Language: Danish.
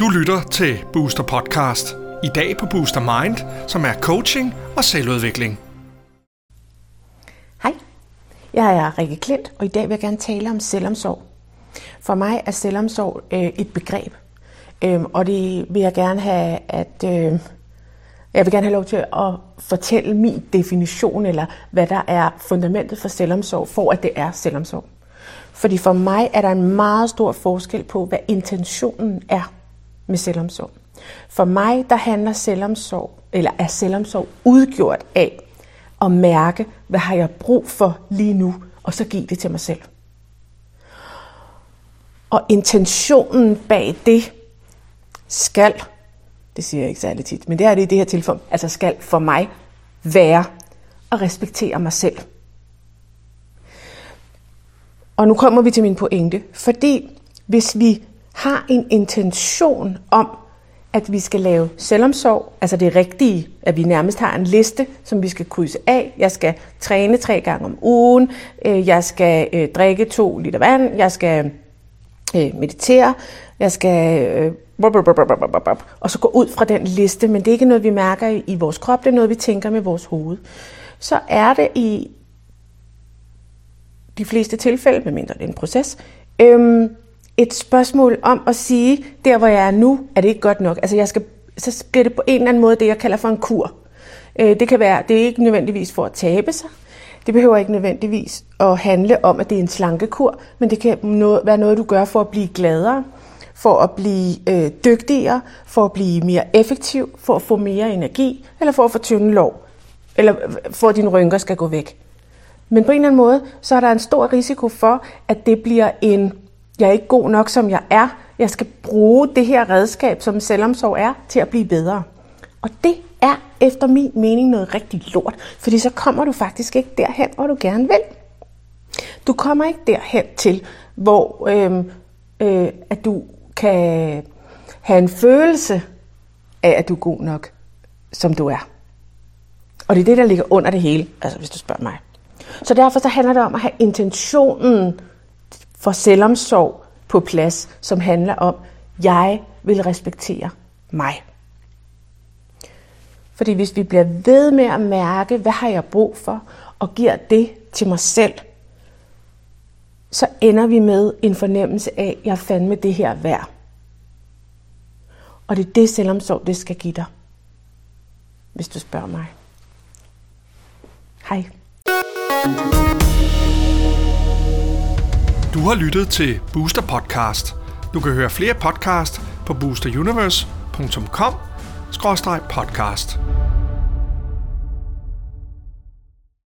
Du lytter til Booster Podcast. I dag på Booster Mind, som er coaching og selvudvikling. Hej, jeg er Rikke Klint, og i dag vil jeg gerne tale om selvomsorg. For mig er selvomsorg øh, et begreb, øh, og det vil jeg gerne have, at øh, jeg vil gerne have lov til at fortælle min definition, eller hvad der er fundamentet for selvomsorg, for at det er selvomsorg. Fordi for mig er der en meget stor forskel på, hvad intentionen er med selvomsorg. For mig, der handler selvomsorg, eller er selvomsorg udgjort af at mærke, hvad har jeg brug for lige nu, og så give det til mig selv. Og intentionen bag det skal, det siger jeg ikke særlig tit, men det er det i det her tilfælde, altså skal for mig være at respektere mig selv. Og nu kommer vi til min pointe, fordi hvis vi har en intention om, at vi skal lave selvomsorg, altså det rigtige, at vi nærmest har en liste, som vi skal krydse af. Jeg skal træne tre gange om ugen, øh, jeg skal øh, drikke to liter vand, jeg skal øh, meditere, jeg skal og så gå ud fra den liste, men det er ikke noget, vi mærker i vores krop, det er noget, vi tænker med vores hoved. Så er det i de fleste tilfælde, medmindre det er en proces, øhm, et spørgsmål om at sige, der hvor jeg er nu, er det ikke godt nok. Altså jeg skal, så bliver det på en eller anden måde det, jeg kalder for en kur. Øh, det kan være, det er ikke nødvendigvis for at tabe sig. Det behøver ikke nødvendigvis at handle om, at det er en slankekur, men det kan være noget, du gør for at blive gladere, for at blive øh, dygtigere, for at blive mere effektiv, for at få mere energi, eller for at få tynde lov, eller øh, for at dine rynker skal gå væk. Men på en eller anden måde, så er der en stor risiko for, at det bliver en jeg er ikke god nok, som jeg er. Jeg skal bruge det her redskab, som selvomsorg er, til at blive bedre. Og det er efter min mening noget rigtig lort, fordi så kommer du faktisk ikke derhen, hvor du gerne vil. Du kommer ikke derhen til, hvor øh, øh, at du kan have en følelse af, at du er god nok, som du er. Og det er det, der ligger under det hele, altså hvis du spørger mig. Så derfor så handler det om at have intentionen for selvomsorg på plads, som handler om, jeg vil respektere mig. Fordi hvis vi bliver ved med at mærke, hvad har jeg brug for, og giver det til mig selv, så ender vi med en fornemmelse af, at jeg er fandme det her værd. Og det er det selvomsorg, det skal give dig, hvis du spørger mig. Hej. Du har lyttet til Booster Podcast. Du kan høre flere podcast på boosteruniverse.com-podcast.